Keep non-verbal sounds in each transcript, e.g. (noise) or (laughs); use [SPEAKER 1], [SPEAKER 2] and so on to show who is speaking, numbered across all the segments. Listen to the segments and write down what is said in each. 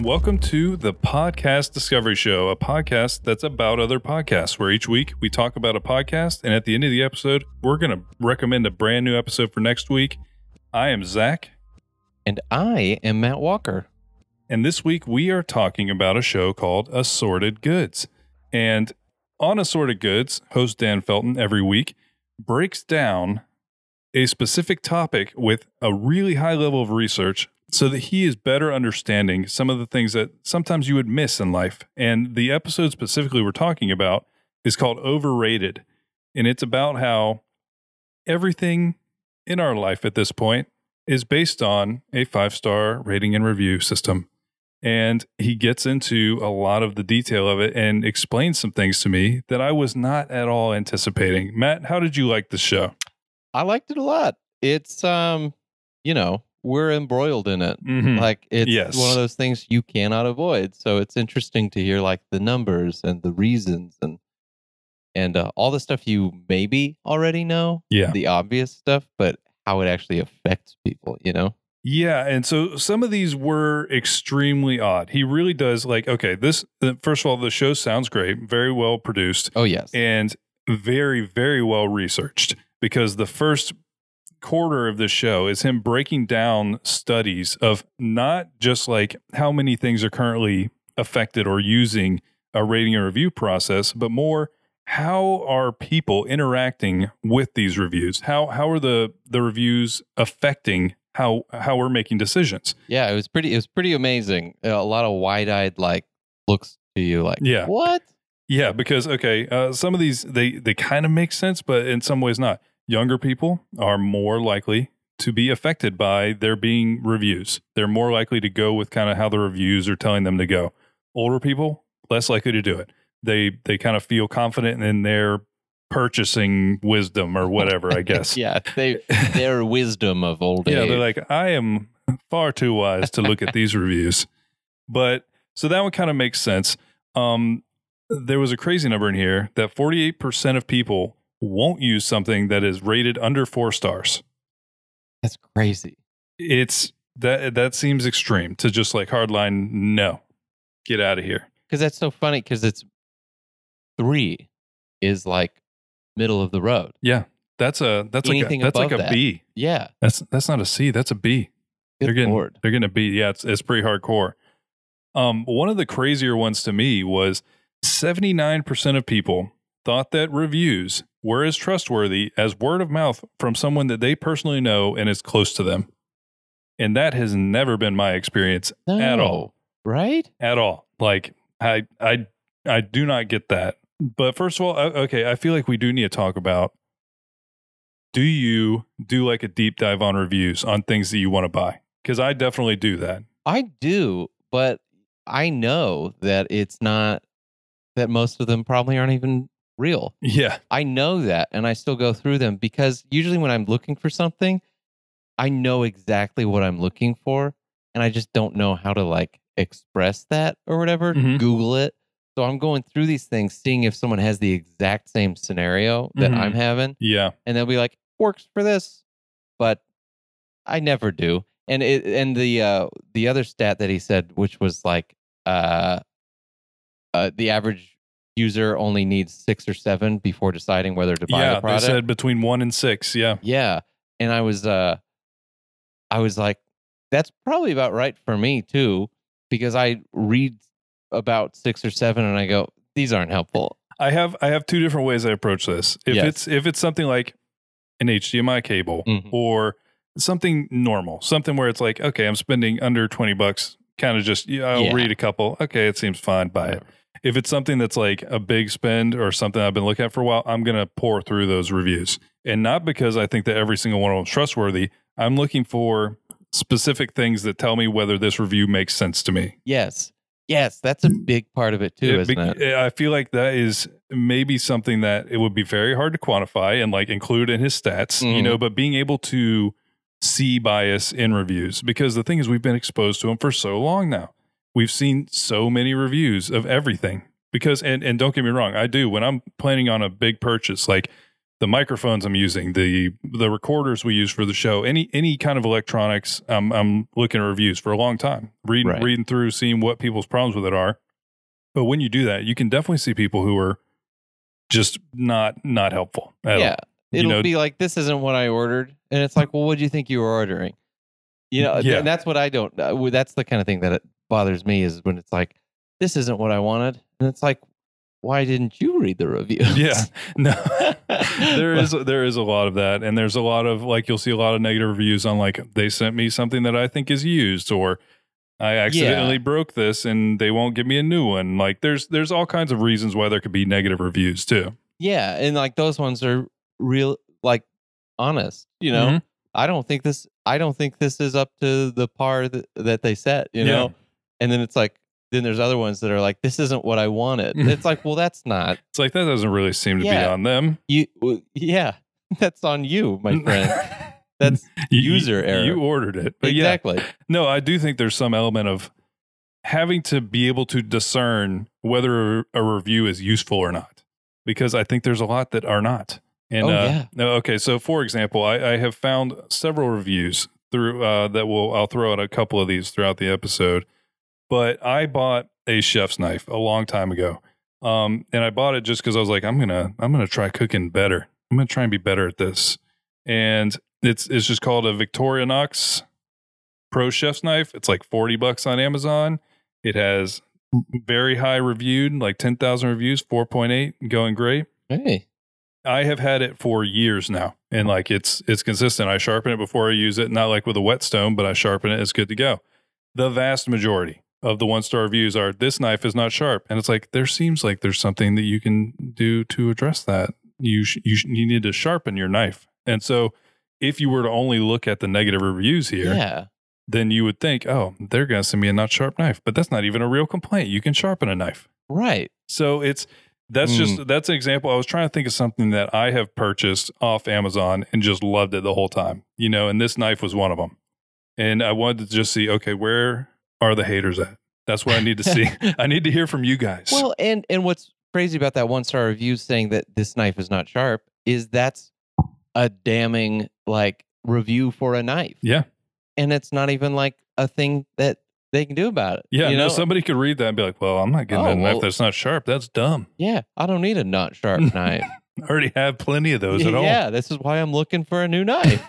[SPEAKER 1] Welcome to the Podcast Discovery Show, a podcast that's about other podcasts, where each week we talk about a podcast, and at the end of the episode, we're going to recommend a brand new episode for next week. I am Zach,
[SPEAKER 2] And I am Matt Walker.
[SPEAKER 1] and this week we are talking about a show called Assorted Goods. And on Assorted Goods, host Dan Felton every week breaks down a specific topic with a really high level of research so that he is better understanding some of the things that sometimes you would miss in life. And the episode specifically we're talking about is called Overrated. And it's about how everything in our life at this point is based on a five star rating and review system. And he gets into a lot of the detail of it and explains some things to me that I was not at all anticipating. Matt, how did you like the show?
[SPEAKER 2] I liked it a lot. It's um, you know, we're embroiled in it.
[SPEAKER 1] Mhm.
[SPEAKER 2] Like it's
[SPEAKER 1] Yes.
[SPEAKER 2] one of those things you cannot avoid. So it's interesting to hear like the numbers and the reasons and and uh, all the stuff you maybe already know,
[SPEAKER 1] Yeah.
[SPEAKER 2] the obvious stuff, but how it actually affects people, you know?
[SPEAKER 1] Yeah, and so some of these were extremely odd. He really does like okay, this uh, first of all the show sounds great, very well produced
[SPEAKER 2] Oh yes.
[SPEAKER 1] and very very well researched because the first quarter of the show is him breaking down studies of not just like how many things are currently affected or using a rating and review process, but more how are people interacting with these reviews? How how are the the reviews affecting how how we're making decisions?
[SPEAKER 2] yeah, it was pretty it was pretty amazing. Uh, a lot of wide-eyed like looks to you like,
[SPEAKER 1] Yeah.
[SPEAKER 2] what?
[SPEAKER 1] Yeah, because okay, uh, some of these they they kind of make sense, but in some ways not. Younger people are more likely to be affected by there being reviews. They're more likely to go with kind of how the reviews are telling them to go. Older people less likely to do it. They they kind of feel confident in their purchasing wisdom or whatever. I guess. (laughs)
[SPEAKER 2] yeah, they their wisdom of old
[SPEAKER 1] Yeah, (laughs)
[SPEAKER 2] age.
[SPEAKER 1] Yeah, they're like, I am far too wise to look at these reviews. But so that one kind of makes sense. Um, there was a crazy number in here that 48% of people won't use something that is rated under four stars.
[SPEAKER 2] That's crazy.
[SPEAKER 1] It's that that seems extreme to just like hardline, no, get out of here.
[SPEAKER 2] Because that's so funny. Because it's three is like middle of the road.
[SPEAKER 1] Yeah, that's a that's
[SPEAKER 2] Anything
[SPEAKER 1] like a, that's like a
[SPEAKER 2] that.
[SPEAKER 1] B.
[SPEAKER 2] Yeah,
[SPEAKER 1] That's that's not a C. That's a B.
[SPEAKER 2] good
[SPEAKER 1] they're getting
[SPEAKER 2] lord.
[SPEAKER 1] they're getting a B. Yeah, it's it's pretty hardcore. Um, one of the crazier ones to me was 79% of people thought that reviews were as trustworthy as word of mouth from someone that they personally know and is close to them. And that has never been my experience at all.
[SPEAKER 2] Right?
[SPEAKER 1] At all. Like I I I do not get that. But first of all, okay, I feel like we do need to talk about do you do like a deep dive on reviews on things that you want to buy? Cuz I definitely do that.
[SPEAKER 2] I do, but I know that it's not that most of them probably aren't even real.
[SPEAKER 1] Yeah.
[SPEAKER 2] I know that, and I still go through them because usually when I'm looking for something, I know exactly what I'm looking for, and I just don't know how to like express that or whatever.
[SPEAKER 1] Mhm.
[SPEAKER 2] Google it. So I'm going through these things, seeing if someone has the exact same scenario that
[SPEAKER 1] Mhm.
[SPEAKER 2] I'm having,
[SPEAKER 1] Yeah.
[SPEAKER 2] and they'll be like, "Works for this," but I never do. And it and the uh the other stat that he said, which was like, uh, uh the average user only needs six or seven before deciding whether to buy
[SPEAKER 1] yeah,
[SPEAKER 2] the
[SPEAKER 1] they
[SPEAKER 2] product.
[SPEAKER 1] said between 1 and 6. Yeah.
[SPEAKER 2] yeah, and I was uh, I was like, that's probably about right for me too, because I read about six or seven, and I go, these aren't helpful.
[SPEAKER 1] I have I have two different ways I approach this. If
[SPEAKER 2] Yes.
[SPEAKER 1] it's if it's something like an HDMI cable
[SPEAKER 2] Mhm.
[SPEAKER 1] or something normal, something where it's like, okay, I'm spending under 20 bucks, kind of just yeah, I'll
[SPEAKER 2] Yeah.
[SPEAKER 1] read a couple. Okay, it seems fine, buy it. If it's something that's like a big spend or something I've been looking at for a while, I'm going to pour through those reviews. And not because I think that every single one of them is trustworthy. I'm looking for specific things that tell me whether this review makes sense to me.
[SPEAKER 2] Yes, yes, that's a big part of it too,
[SPEAKER 1] It
[SPEAKER 2] isn't it?
[SPEAKER 1] I feel like that is maybe something that it would be very hard to quantify and like include in his stats, you
[SPEAKER 2] Mhm.
[SPEAKER 1] know, but being able to see bias in reviews because the thing is we've been exposed to them for so long now. We've seen so many reviews of everything because and and don't get me wrong, I do when I'm planning on a big purchase like the microphones I'm using, the the recorders we use for the show, any any kind of electronics. I'm I'm looking at reviews for a long time, reading
[SPEAKER 2] Right.
[SPEAKER 1] reading through, seeing what people's problems with it are. But when you do that, you can definitely see people who are just not not helpful. At
[SPEAKER 2] yeah.
[SPEAKER 1] all.
[SPEAKER 2] It'll
[SPEAKER 1] know-
[SPEAKER 2] be like, this isn't what I ordered. And it's like, well, what do you think you were ordering? You know,
[SPEAKER 1] Yeah.
[SPEAKER 2] and that's what I don't, uh, that's the kind of thing that it bothers me is when it's like, this isn't what I wanted. And it's like, why didn't you read the review?
[SPEAKER 1] Yeah, (laughs) no, (laughs) there is there is a lot of that, and there's a lot of like you'll see a lot of negative reviews on like they sent me something that I think is used, or I accidentally broke this and they won't give me a new one. Like there's there's all kinds of reasons why there could be negative reviews too.
[SPEAKER 2] Yeah, and like those ones are real, like honest. You know,
[SPEAKER 1] Mhm.
[SPEAKER 2] I don't think this. I don't think this is up to the par that, that they set. You
[SPEAKER 1] Yeah.
[SPEAKER 2] know, and then it's like, then there's other ones that are like, this isn't what I wanted. it's like, (laughs) well, that's not
[SPEAKER 1] It's like that doesn't really seem to be on them,
[SPEAKER 2] you. well, Yeah, (laughs) that's on you, my friend. (laughs) That's user
[SPEAKER 1] you,
[SPEAKER 2] error.
[SPEAKER 1] You ordered it, but yeah,
[SPEAKER 2] exactly.
[SPEAKER 1] No, I do think there's some element of having to be able to discern whether a review is useful or not, because I think there's a lot that are not. And
[SPEAKER 2] Oh,
[SPEAKER 1] uh,
[SPEAKER 2] yeah.
[SPEAKER 1] no, okay, so for example, I, I have found several reviews through uh, that will I'll throw out a couple of these throughout the episode. But I bought a chef's knife a long time ago, um, and I bought it just because I was like, I'm gonna I'm gonna try cooking better. I'm gonna try and be better at this, and it's it's just called a Victorinox Pro Chef's Knife. It's like 40 bucks on Amazon. It has very high reviewed, like 10,000 reviews, 4.8, going great.
[SPEAKER 2] Hey,
[SPEAKER 1] I have had it for years now, and like it's it's consistent. I sharpen it before I use it, not like with a whetstone, but I sharpen it. It's good to go. The vast majority of the one star reviews are this knife is not sharp, and it's like there seems like there's something that you can do to address that. You sh- you sh- you need to sharpen your knife, and so if you were to only look at the negative reviews here,
[SPEAKER 2] yeah,
[SPEAKER 1] then you would think, oh, they're going to send me a not sharp knife, but that's not even a real complaint. You can sharpen a knife.
[SPEAKER 2] right.
[SPEAKER 1] So it's that's
[SPEAKER 2] Hmm.
[SPEAKER 1] just that's an example. I was trying to think of something that I have purchased off Amazon and just loved it the whole time, you know. And this knife was one of them. And I wanted to just see, okay, where are the haters at? That's what I need to see. (laughs) I need to hear from you guys.
[SPEAKER 2] Well, and and what's crazy about that one star review saying that this knife is not sharp is that's a damning like review for a knife,
[SPEAKER 1] yeah,
[SPEAKER 2] and it's not even like a thing that they can do about it.
[SPEAKER 1] yeah.
[SPEAKER 2] you
[SPEAKER 1] no,
[SPEAKER 2] know,
[SPEAKER 1] somebody could read that and be like, "Well, I'm not getting
[SPEAKER 2] Oh,
[SPEAKER 1] a knife
[SPEAKER 2] well-
[SPEAKER 1] that's not sharp. That's dumb.
[SPEAKER 2] yeah, I don't need a not sharp (laughs) knife.
[SPEAKER 1] I already have plenty of those at all."
[SPEAKER 2] yeah, this is why I'm looking for a new knife.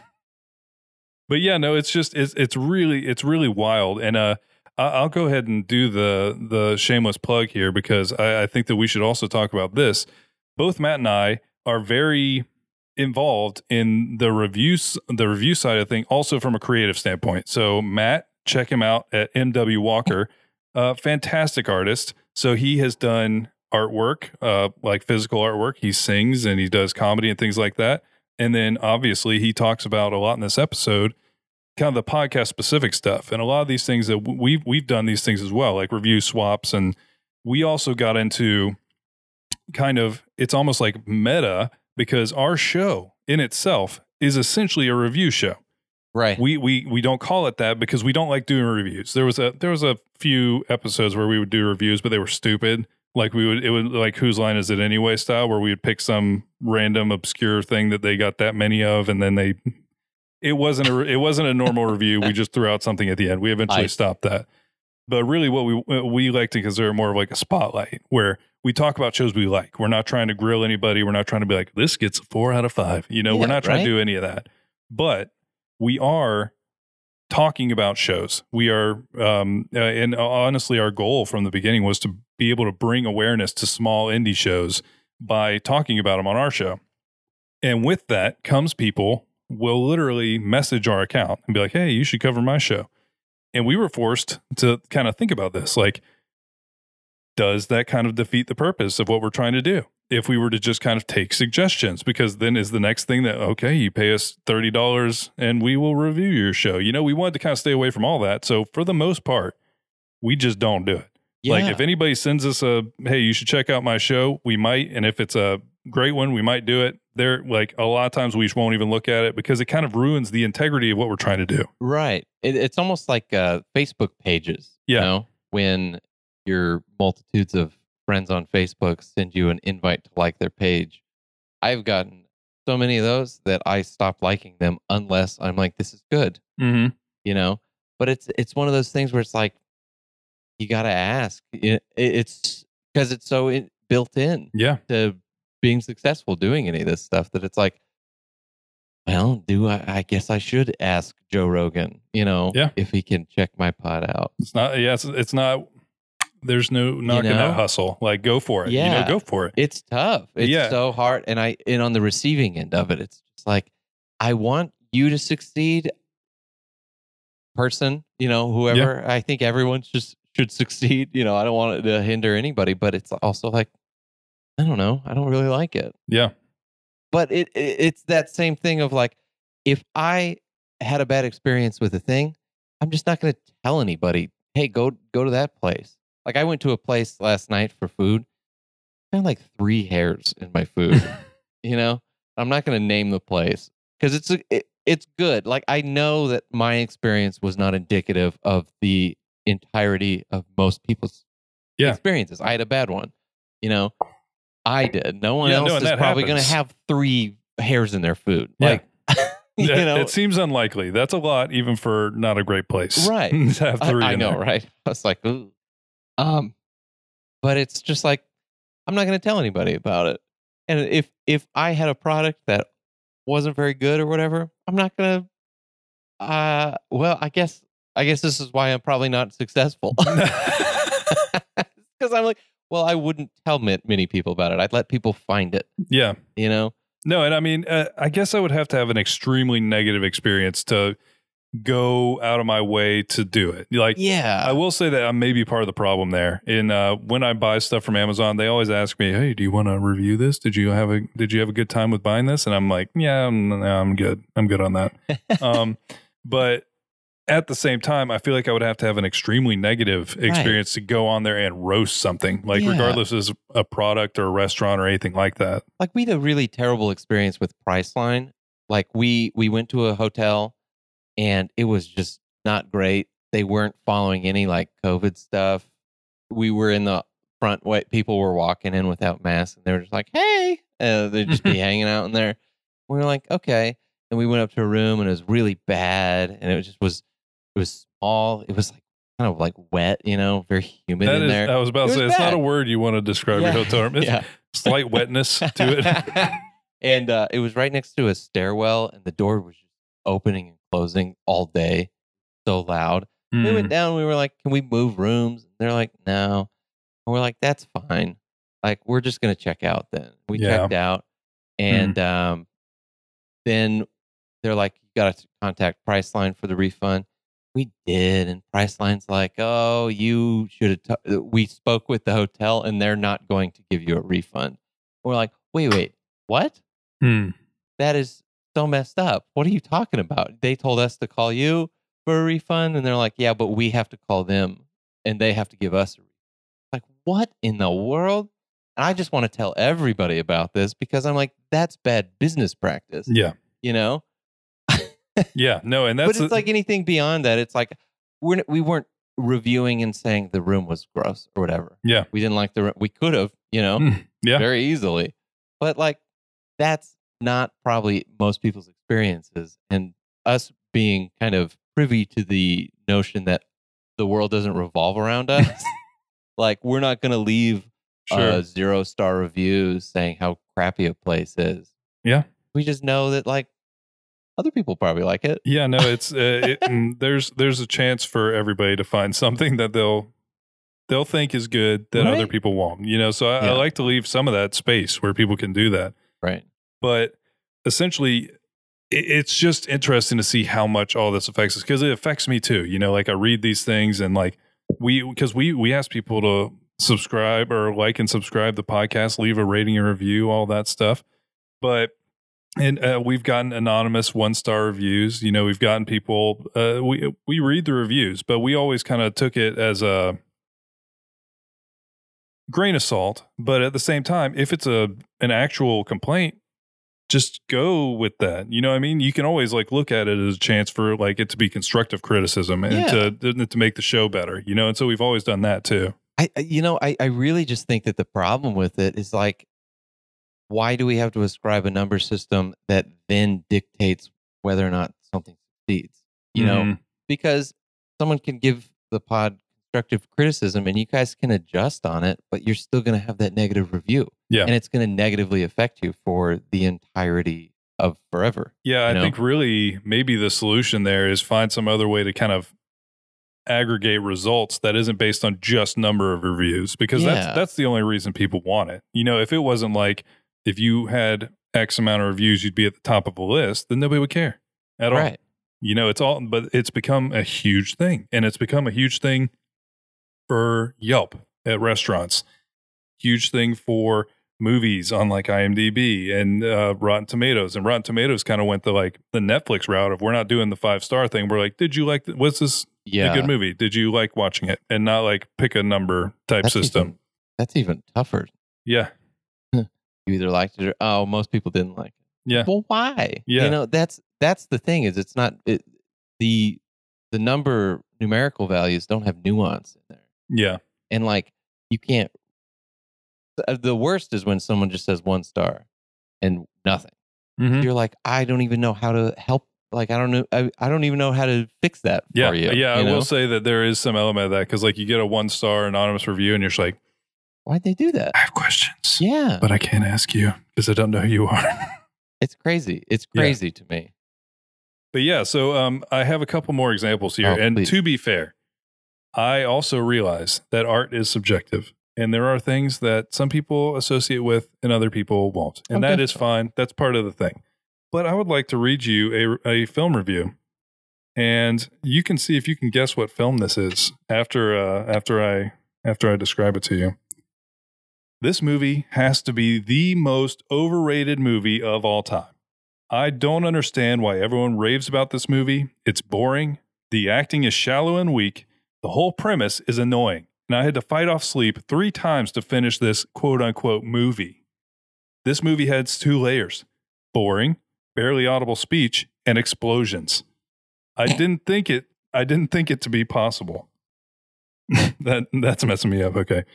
[SPEAKER 2] (laughs)
[SPEAKER 1] but yeah, no, it's just it's it's really it's really wild, and uh, I'll go ahead and do the the shameless plug here because I, I think that we should also talk about this. Both Matt and I are very involved in the reviews the review side of thing, also from a creative standpoint. So Matt, check him out at MW Walker, uh, fantastic artist. So he has done artwork, uh, like physical artwork. He sings and he does comedy and things like that. And then obviously he talks about a lot in this episode, kind of the podcast specific stuff. And a lot of these things that we've we've done these things as well, like review swaps. And we also got into kind of it's almost like meta because our show in itself is essentially a review show.
[SPEAKER 2] right.
[SPEAKER 1] We we we don't call it that because we don't like doing reviews. There was a there was a few episodes where we would do reviews, but they were stupid. Like we would it would like whose line is it anyway style where we would pick some random obscure thing that they got that many of and then they it wasn't a it wasn't a normal review. We just threw out something at the end. We eventually
[SPEAKER 2] I-
[SPEAKER 1] stopped that. But really what we we like to consider more of like a spotlight where we talk about shows we like. We're not trying to grill anybody. We're not trying to be like this gets a 4 out of 5. You know, we're not trying
[SPEAKER 2] right?
[SPEAKER 1] to do any of that. But we are talking about shows. We are, um, uh, and honestly, our goal from the beginning was to be able to bring awareness to small indie shows by talking about them on our show. And with that comes people will literally message our account and be like, "Hey, you should cover my show." And we were forced to kind of think about this, like, does that kind of defeat the purpose of what we're trying to do? If we were to just kind of take suggestions, because then is the next thing that, okay, you pay us $30 and we will review your show. You know, we wanted to kind of stay away from all that. So for the most part, we just don't do it. Like if anybody sends us a, hey, you should check out my show, we might. And if it's a great one, we might do it. There, like a lot of times we just won't even look at it because it kind of ruins the integrity of what we're trying to do.
[SPEAKER 2] Right. It, it's almost like uh, Facebook pages.
[SPEAKER 1] Yeah.
[SPEAKER 2] You know, when your multitudes of friends on Facebook send you an invite to like their page. I've gotten so many of those that I stop liking them unless I'm like, this is good,
[SPEAKER 1] Mm-hmm.
[SPEAKER 2] you know. But it's it's one of those things where it's like you got to ask. It, it's because it's so in, built in
[SPEAKER 1] Yeah.
[SPEAKER 2] to being successful doing any of this stuff that it's like, well, do I? I guess I should ask Joe Rogan, you know,
[SPEAKER 1] Yeah.
[SPEAKER 2] if he can check my pot out.
[SPEAKER 1] It's not. Yeah. It's, it's not. There's no knocking
[SPEAKER 2] know?
[SPEAKER 1] that hustle. Like, go for it. You
[SPEAKER 2] Yeah.
[SPEAKER 1] know, go for it.
[SPEAKER 2] It's tough. It's
[SPEAKER 1] Yeah.
[SPEAKER 2] so hard, and I and on the receiving end of it, it's just like I want you to succeed, person. You know, whoever. I think everyone just should succeed. You know, I don't want it to hinder anybody, but it's also like I don't know. I don't really like it.
[SPEAKER 1] Yeah.
[SPEAKER 2] but it, it it's that same thing of like if i had a bad experience with a thing i'm just not going to tell anybody hey go go to that place like i went to a place last night for food found like three hairs in my food (laughs) you know i'm not going to name the place because it's a, it, it's good like i know that my experience was not indicative of the entirety of most people's
[SPEAKER 1] Yeah.
[SPEAKER 2] experiences i had a bad one you know i did no one
[SPEAKER 1] Yeah,
[SPEAKER 2] else
[SPEAKER 1] no,
[SPEAKER 2] is probably going to have three hairs in their food
[SPEAKER 1] Yeah.
[SPEAKER 2] like (laughs) you
[SPEAKER 1] It-
[SPEAKER 2] know
[SPEAKER 1] it seems unlikely. That's a lot, even for not a great place. (laughs)
[SPEAKER 2] Right.
[SPEAKER 1] have
[SPEAKER 2] I,
[SPEAKER 1] three.
[SPEAKER 2] I
[SPEAKER 1] in
[SPEAKER 2] know,
[SPEAKER 1] there.
[SPEAKER 2] right? (laughs) I was like, ooh. Um, but it's just like I'm not going to tell anybody about it. And if if I had a product that wasn't very good or whatever, I'm not going to. Uh, well, I guess I guess this is why I'm probably not successful because I'm like, well, I wouldn't tell many people about it. I'd let people find it.
[SPEAKER 1] yeah.
[SPEAKER 2] You know?
[SPEAKER 1] No, and I mean, uh, I guess I would have to have an extremely negative experience to go out of my way to do it. Like,
[SPEAKER 2] Yeah.
[SPEAKER 1] I will say that I'm maybe part of the problem there. In uh, when I buy stuff from Amazon, they always ask me, "Hey, do you want to review this? Did you have a Did you have a good time with buying this?" And I'm like, "Yeah, I'm, I'm good. I'm good on that." (laughs) um, but at the same time, I feel like I would have to have an extremely negative experience to go on there and roast something, like
[SPEAKER 2] Yeah.
[SPEAKER 1] regardless is a product or a restaurant or anything like that.
[SPEAKER 2] like we had a really terrible experience with Priceline. Like we we went to a hotel and it was just not great. They weren't following any like COVID stuff. We were in the front way people were walking in without masks and they were just like, Hey, uh, they'd just be (laughs) hanging out in there. We were like, Okay. And we went up to a room and it was really bad and it just was it was small. It was like kind of like wet, you know, very humid
[SPEAKER 1] That
[SPEAKER 2] in
[SPEAKER 1] is,
[SPEAKER 2] there.
[SPEAKER 1] I was about to say, it's not a word you want to describe
[SPEAKER 2] Yeah.
[SPEAKER 1] your hotel room. It's
[SPEAKER 2] yeah.
[SPEAKER 1] slight wetness (laughs) to it.
[SPEAKER 2] and uh, it was right next to a stairwell, and the door was just opening and closing all day, so loud. We
[SPEAKER 1] Mm.
[SPEAKER 2] went down. We were like, "Can we move rooms?" And they're like, "No." And we're like, "That's fine. Like, we're just gonna check out then." We
[SPEAKER 1] Yeah.
[SPEAKER 2] checked out, and um, then they're like, "You got to contact Priceline for the refund." We did, and Priceline's like, "Oh, you should have." T- we spoke with the hotel, and they're not going to give you a refund. We're like, "Wait, wait, what?"
[SPEAKER 1] Hmm.
[SPEAKER 2] that is so messed up. What are you talking about? They told us to call you for a refund, and they're like, yeah, but we have to call them, and they have to give us a refund. Like, what in the world? And I just want to tell everybody about this because I'm like, that's bad business practice,
[SPEAKER 1] Yeah.
[SPEAKER 2] you know.
[SPEAKER 1] Yeah. No, and
[SPEAKER 2] but
[SPEAKER 1] that's
[SPEAKER 2] it's like anything beyond that. It's like we're we weren't reviewing and saying the room was gross or whatever.
[SPEAKER 1] Yeah.
[SPEAKER 2] we didn't like the room. We could have, you know,
[SPEAKER 1] Mm, yeah.
[SPEAKER 2] very easily. But like that's not probably most people's experiences. And us being kind of privy to the notion that the world doesn't revolve around (laughs) us, like we're not going to leave
[SPEAKER 1] sure.
[SPEAKER 2] uh, zero star reviews saying how crappy a place is.
[SPEAKER 1] Yeah.
[SPEAKER 2] We just know that like other people probably like it.
[SPEAKER 1] Yeah, no, (laughs) it's uh, it, there's there's a chance for everybody to find something that they'll they'll think is good that other people won't. You know, so I, I like to leave some of that space where people can do that.
[SPEAKER 2] Right.
[SPEAKER 1] But essentially, it, it's just interesting to see how much all this affects us because it affects me too. You know, like I read these things and like we because we we ask people to subscribe or like and subscribe the podcast, leave a rating and review, all that stuff. But and uh, we've gotten anonymous one star reviews. You know, we've gotten people. Uh, we we read the reviews, but we always kind of took it as a grain of salt. But at the same time, if it's a an actual complaint, just go with that. You know what I mean? You can always like look at it as a chance for like it to be constructive criticism and
[SPEAKER 2] Yeah.
[SPEAKER 1] to to make the show better. You know, and so we've always done that too.
[SPEAKER 2] I, I- you know, I, I really just think that the problem with it is like why do we have to ascribe a number system that then dictates whether or not something succeeds? You know,
[SPEAKER 1] Mhm.
[SPEAKER 2] because someone can give the pod constructive criticism and you guys can adjust on it, but you're still going to have that negative review.
[SPEAKER 1] Yeah.
[SPEAKER 2] And it's going to negatively affect you for the entirety of forever.
[SPEAKER 1] Yeah, I
[SPEAKER 2] know?
[SPEAKER 1] think really maybe the solution there is find some other way to kind of aggregate results that isn't based on just number of reviews because
[SPEAKER 2] Yeah.
[SPEAKER 1] that's that's the only reason people want it. You know, if it wasn't like if you had X amount of reviews, you'd be at the top of a list, then nobody would care at all.
[SPEAKER 2] Right.
[SPEAKER 1] You know, it's all, but it's become a huge thing, and it's become a huge thing for Yelp at restaurants, huge thing for movies on like IMDb and uh, Rotten Tomatoes. And Rotten Tomatoes kind of went the like the Netflix route of we're not doing the five star thing. We're like, did you like? The, what's this
[SPEAKER 2] Yeah.
[SPEAKER 1] a good movie? Did you like watching it? And not like pick a number type
[SPEAKER 2] That's
[SPEAKER 1] system.
[SPEAKER 2] even- that's even tougher.
[SPEAKER 1] yeah,
[SPEAKER 2] You either liked it or oh, most people didn't like it.
[SPEAKER 1] yeah,
[SPEAKER 2] Well, why?
[SPEAKER 1] Yeah.
[SPEAKER 2] You know, that's that's the thing is it's not it, the the number numerical values don't have nuance in there.
[SPEAKER 1] yeah,
[SPEAKER 2] And like you can't the- the worst is when someone just says one star and nothing.
[SPEAKER 1] Mhm.
[SPEAKER 2] You're like, I don't even know how to help like I don't know I, I don't even know how to fix that
[SPEAKER 1] yeah,
[SPEAKER 2] for you.
[SPEAKER 1] yeah. I
[SPEAKER 2] you know?
[SPEAKER 1] will say that there is some element of that because like you get a one star anonymous review and you're just like,
[SPEAKER 2] Why'd they do that?
[SPEAKER 1] I have questions,
[SPEAKER 2] Yeah.
[SPEAKER 1] but I can't ask you because I don't know who you are. (laughs)
[SPEAKER 2] It's crazy. It's
[SPEAKER 1] Yeah.
[SPEAKER 2] crazy to me.
[SPEAKER 1] But yeah, so um, I have a couple more examples here.
[SPEAKER 2] Oh,
[SPEAKER 1] and
[SPEAKER 2] please.
[SPEAKER 1] to be fair, I also realize that art is subjective. And there are things that some people associate with and other people won't. And that is fine. That's part of the thing. But I would like to read you a, a film review. And you can see if you can guess what film this is after uh, after I after I describe it to you. This movie has to be the most overrated movie of all time. I don't understand why everyone raves about this movie. It's boring. The acting is shallow and weak. The whole premise is annoying. And I had to fight off sleep three times to finish this quote unquote movie. This movie has two layers boring, barely audible speech, and explosions. I didn't think it I didn't think it to be possible. (laughs) that that's messing me up, okay.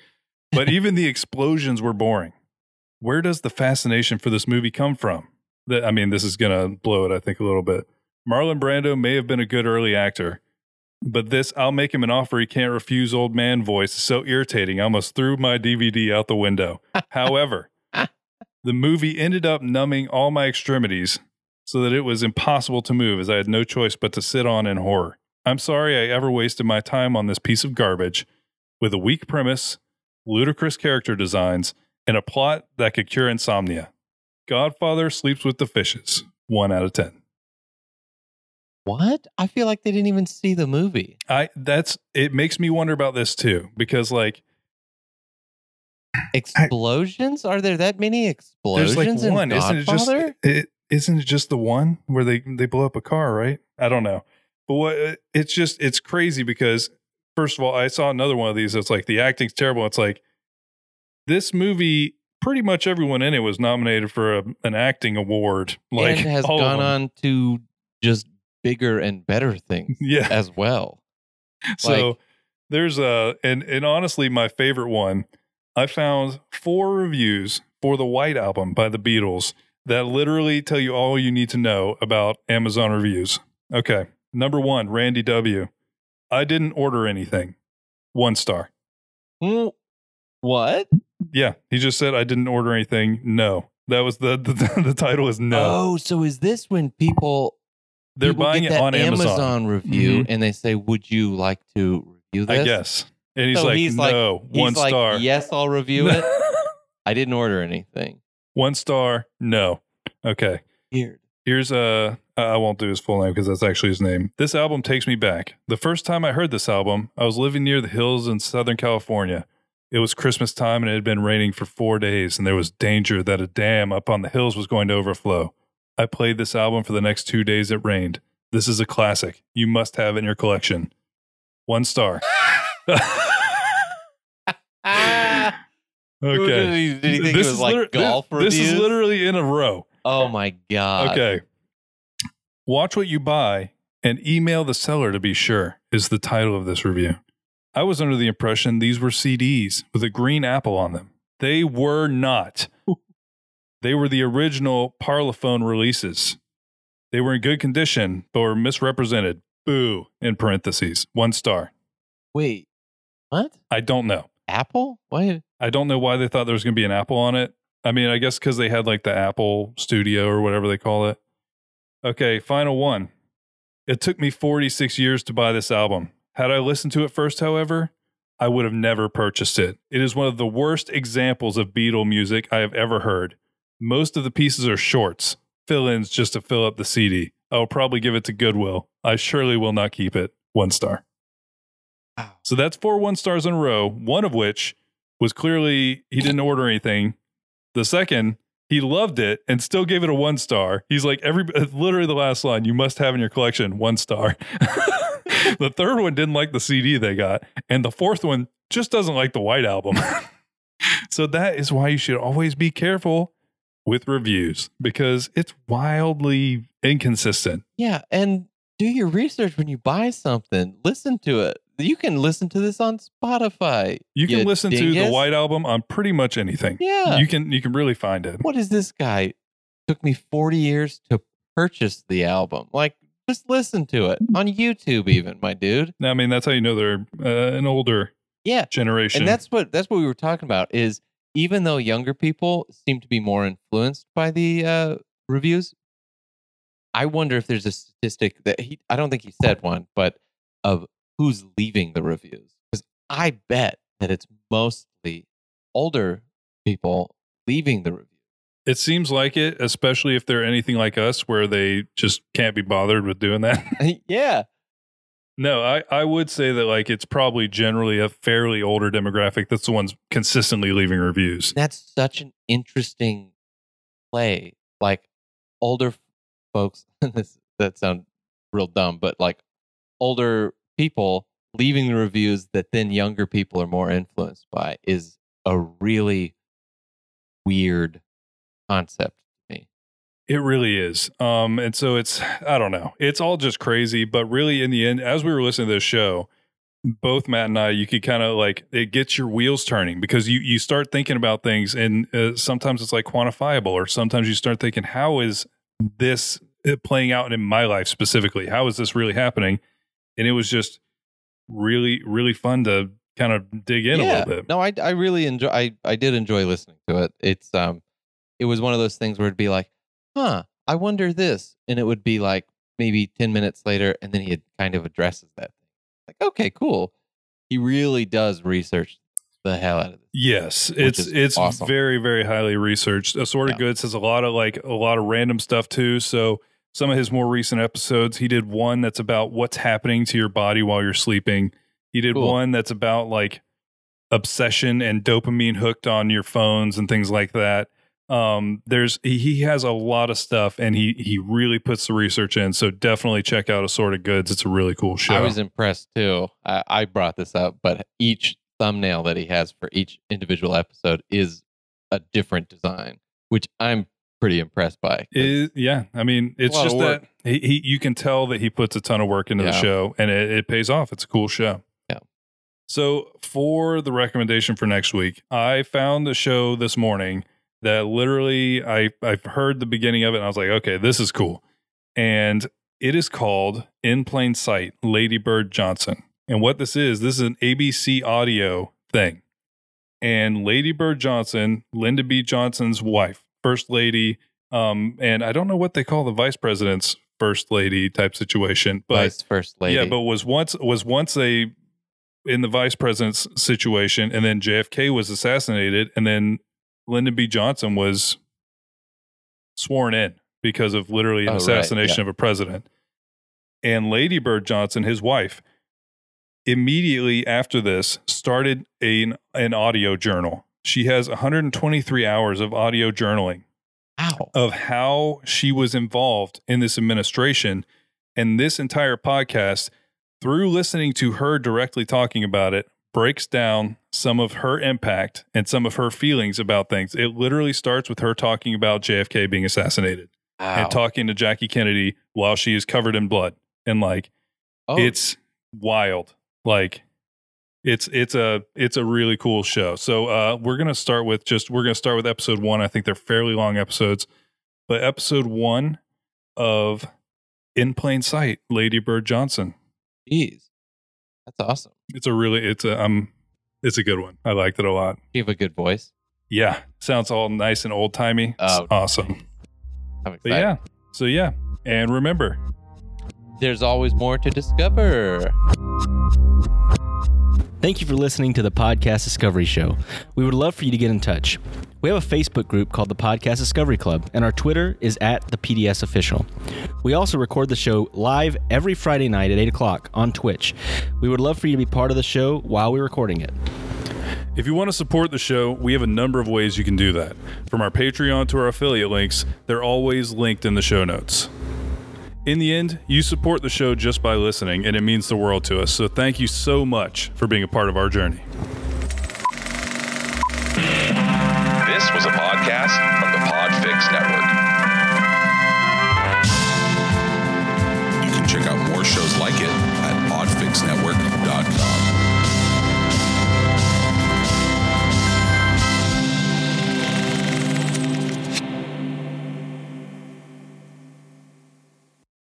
[SPEAKER 1] But even the explosions were boring. Where does the fascination for this movie come from? That I mean, this is gonna blow it, I think, a little bit. Marlon Brando may have been a good early actor, but this I'll make him an offer he can't refuse old man voice is so irritating. I almost threw my DVD out the window. (laughs) However, the movie ended up numbing all my extremities so that it was impossible to move as I had no choice but to sit on in horror. I'm sorry I ever wasted my time on this piece of garbage with a weak premise, ludicrous character designs, and a plot that could cure insomnia. Godfather sleeps with the fishes. One out of ten.
[SPEAKER 2] What? I feel like they didn't even see the movie.
[SPEAKER 1] I that's it makes me wonder about this too because like
[SPEAKER 2] Explosions? Are there that many explosions
[SPEAKER 1] there's like
[SPEAKER 2] in
[SPEAKER 1] one isn't it just
[SPEAKER 2] Godfather?
[SPEAKER 1] it isn't it just the one where they they blow up a car right I don't know but what it's just it's crazy because first of all I saw another one of these it's like the acting's terrible it's like this movie pretty much everyone in it was nominated for a, an acting award (laughs) like
[SPEAKER 2] and has gone on to just bigger and better things (laughs)
[SPEAKER 1] yeah
[SPEAKER 2] as well.
[SPEAKER 1] So
[SPEAKER 2] Like-
[SPEAKER 1] there's a and and honestly my favorite one. I found four reviews for the White Album by the Beatles that literally tell you all you need to know about Amazon reviews. Okay. Number 1, Randy W. I didn't order anything. 1 star.
[SPEAKER 2] Mm, What?
[SPEAKER 1] Yeah, he just said I didn't order anything. No. That was the (laughs) the, the title is no.
[SPEAKER 2] Oh, so is this when people
[SPEAKER 1] They're
[SPEAKER 2] people
[SPEAKER 1] buying it
[SPEAKER 2] that
[SPEAKER 1] on Amazon.
[SPEAKER 2] review
[SPEAKER 1] Mhm.
[SPEAKER 2] and they say, "Would you like to review this?"
[SPEAKER 1] I guess. And he's
[SPEAKER 2] So
[SPEAKER 1] like
[SPEAKER 2] he's like-
[SPEAKER 1] no,
[SPEAKER 2] He's
[SPEAKER 1] one
[SPEAKER 2] like,
[SPEAKER 1] star.
[SPEAKER 2] Yes, I'll review it. (laughs) I didn't order anything.
[SPEAKER 1] One star. No. Okay.
[SPEAKER 2] Weird.
[SPEAKER 1] Here's a. I won't do his full name because that's actually his name. This album takes me back. The first time I heard this album, I was living near the hills in Southern California. It was Christmas time and it had been raining for four days, and there was danger that a dam up on the hills was going to overflow. I played this album for the next two days it rained. This is a classic. You must have it in your collection. One star. (laughs) Okay.
[SPEAKER 2] Did he, did he think
[SPEAKER 1] This
[SPEAKER 2] it was
[SPEAKER 1] is
[SPEAKER 2] like
[SPEAKER 1] liter-
[SPEAKER 2] golf
[SPEAKER 1] this, this is literally in a row.
[SPEAKER 2] oh my god.
[SPEAKER 1] Okay. Watch what you buy and email the seller to be sure is the title of this review. I was under the impression these were CDs with a green apple on them. They were not. (laughs) They were the original Parlophone releases. They were in good condition, but were misrepresented. Boo, in parentheses. One star.
[SPEAKER 2] Wait, what?
[SPEAKER 1] I don't know.
[SPEAKER 2] Apple? Why?
[SPEAKER 1] I don't know why they thought there was going to be an Apple on it. I mean, I guess because they had like the Apple Studio or whatever they call it. Okay, final one. It took me 46 years to buy this album. Had I listened to it first, however, I would have never purchased it. It is one of the worst examples of Beatle music I have ever heard. Most of the pieces are shorts, fill ins just to fill up the CD. I will probably give it to Goodwill. I surely will not keep it. One star.
[SPEAKER 2] Wow.
[SPEAKER 1] So that's four one stars in a row, one of which was clearly he didn't order anything. The second, he loved it and still gave it a one star. He's like, every (laughs) literally the last line, you must have in your collection, one star. (laughs) the third one didn't like the CD they got. And the fourth one just doesn't like the White Album. (laughs) so that is why you should always be careful with reviews because it's wildly inconsistent.
[SPEAKER 2] Yeah, and do your research when you buy something. Listen to it. You can listen to this on Spotify.
[SPEAKER 1] You can listen to the White Album on pretty much anything.
[SPEAKER 2] Yeah.
[SPEAKER 1] You can you can really find it.
[SPEAKER 2] what is this guy? Took me 40 years to purchase the album. Like, just listen to it on YouTube, even, my dude.
[SPEAKER 1] Now, I mean, that's how you know they're uh, an older
[SPEAKER 2] Yeah.
[SPEAKER 1] generation.
[SPEAKER 2] And that's what that's what we were talking about is even though younger people seem to be more influenced by the uh, reviews, I wonder if there's a statistic that he I don't think he said one, but of who's leaving the reviews. Because I bet that it's mostly older people leaving the review.
[SPEAKER 1] it seems like it, especially if they're anything like us, where they just can't be bothered with doing that. (laughs) (laughs)
[SPEAKER 2] yeah.
[SPEAKER 1] no, I, I would say that like it's probably generally a fairly older demographic that's the ones consistently leaving reviews.
[SPEAKER 2] That's such an interesting play. Like older folks, (laughs) this that sound real dumb, but like older people leaving the reviews that then younger people are more influenced by is a really weird concept to me.
[SPEAKER 1] It really is. Um, and so it's I don't know. It's all just crazy, but really in the end, as we were listening to this show, both Matt and I, you could kind of like it gets your wheels turning because you you start thinking about things, and uh, sometimes it's like quantifiable, or sometimes you start thinking, how is this uh, playing out in my life specifically? How is this really happening? And it was just really really fun to kind of dig in a little bit.
[SPEAKER 2] No, I I really enjoy I I did enjoy listening to it. It's um it was one of those things where it'd be like, "Huh, I wonder this." And it would be like maybe 10 minutes later and then he had kind of addresses that thing. Like, "Okay, cool." He really does research the hell out of this.
[SPEAKER 1] Yes, it's it's
[SPEAKER 2] awesome.
[SPEAKER 1] very very highly researched. Assorted
[SPEAKER 2] Yeah.
[SPEAKER 1] Goods has a lot of like a lot of random stuff too. So some of his more recent episodes, he did one that's about what's happening to your body while you're sleeping. He did
[SPEAKER 2] Cool.
[SPEAKER 1] one that's about like obsession and dopamine hooked on your phones and things like that. Um, there's he, he has a lot of stuff and he he really puts the research in. So definitely check out Assorted Goods. It's a really cool show.
[SPEAKER 2] I was impressed too. I, I brought this up, but each thumbnail that he has for each individual episode is a different design, which I'm pretty impressed by.
[SPEAKER 1] It, yeah, I mean, it's just that he, he you can tell that he puts a ton of work into the show, and it, it pays off. It's a cool show.
[SPEAKER 2] Yeah.
[SPEAKER 1] So for the recommendation for next week, I found a show this morning that literally I I've heard the beginning of it, and I was like, okay, this is cool, and it is called In Plain Sight, Lady Bird Johnson. And what this is, this is an ABC audio thing. And Lady Bird Johnson, Lyndon B. Johnson's wife, first lady, um, and I don't know what they call the vice president's first lady type situation, but
[SPEAKER 2] Vice First Lady.
[SPEAKER 1] yeah, but was once was once a in the vice president's situation, and then JFK was assassinated, and then Lyndon B. Johnson was sworn in because of literally an
[SPEAKER 2] Oh, right,
[SPEAKER 1] assassination
[SPEAKER 2] yeah.
[SPEAKER 1] of a president. And Lady Bird Johnson, his wife, immediately after this started a, an audio journal. She has 123 hours of audio journaling
[SPEAKER 2] Ow.
[SPEAKER 1] of how she was involved in this administration. And this entire podcast, through listening to her directly talking about it, breaks down some of her impact and some of her feelings about things. It literally starts with her talking about JFK being assassinated and talking to Jackie Kennedy while she is covered in blood. And like,
[SPEAKER 2] oh,
[SPEAKER 1] it's wild. Like, it's it's a it's a really cool show. So uh, we're gonna start with just we're gonna start with episode one. I think they're fairly long episodes, but episode one of In Plain Sight, Lady Bird Johnson.
[SPEAKER 2] Jeez, that's awesome.
[SPEAKER 1] It's a really it's a um it's a good one. I liked it a lot.
[SPEAKER 2] You have a good voice.
[SPEAKER 1] Yeah, sounds all nice and old timey.
[SPEAKER 2] Oh,
[SPEAKER 1] awesome.
[SPEAKER 2] I'm excited.
[SPEAKER 1] But yeah, so yeah, and remember,
[SPEAKER 2] There's always more to discover.
[SPEAKER 3] Thank you for listening to the Podcast Discovery Show. We would love for you to get in touch. We have a Facebook group called the Podcast Discovery Club, and our Twitter is at the PDS Official. We also record the show live every Friday night at 8 o'clock on Twitch. We would love for you to be part of the show while we're recording it.
[SPEAKER 1] If you want to support the show, we have a number of ways you can do that. From our Patreon to our affiliate links, they're always linked in the show notes. In the end, you support the show just by listening, and it means the world to us. So thank you so much for being a part of our journey.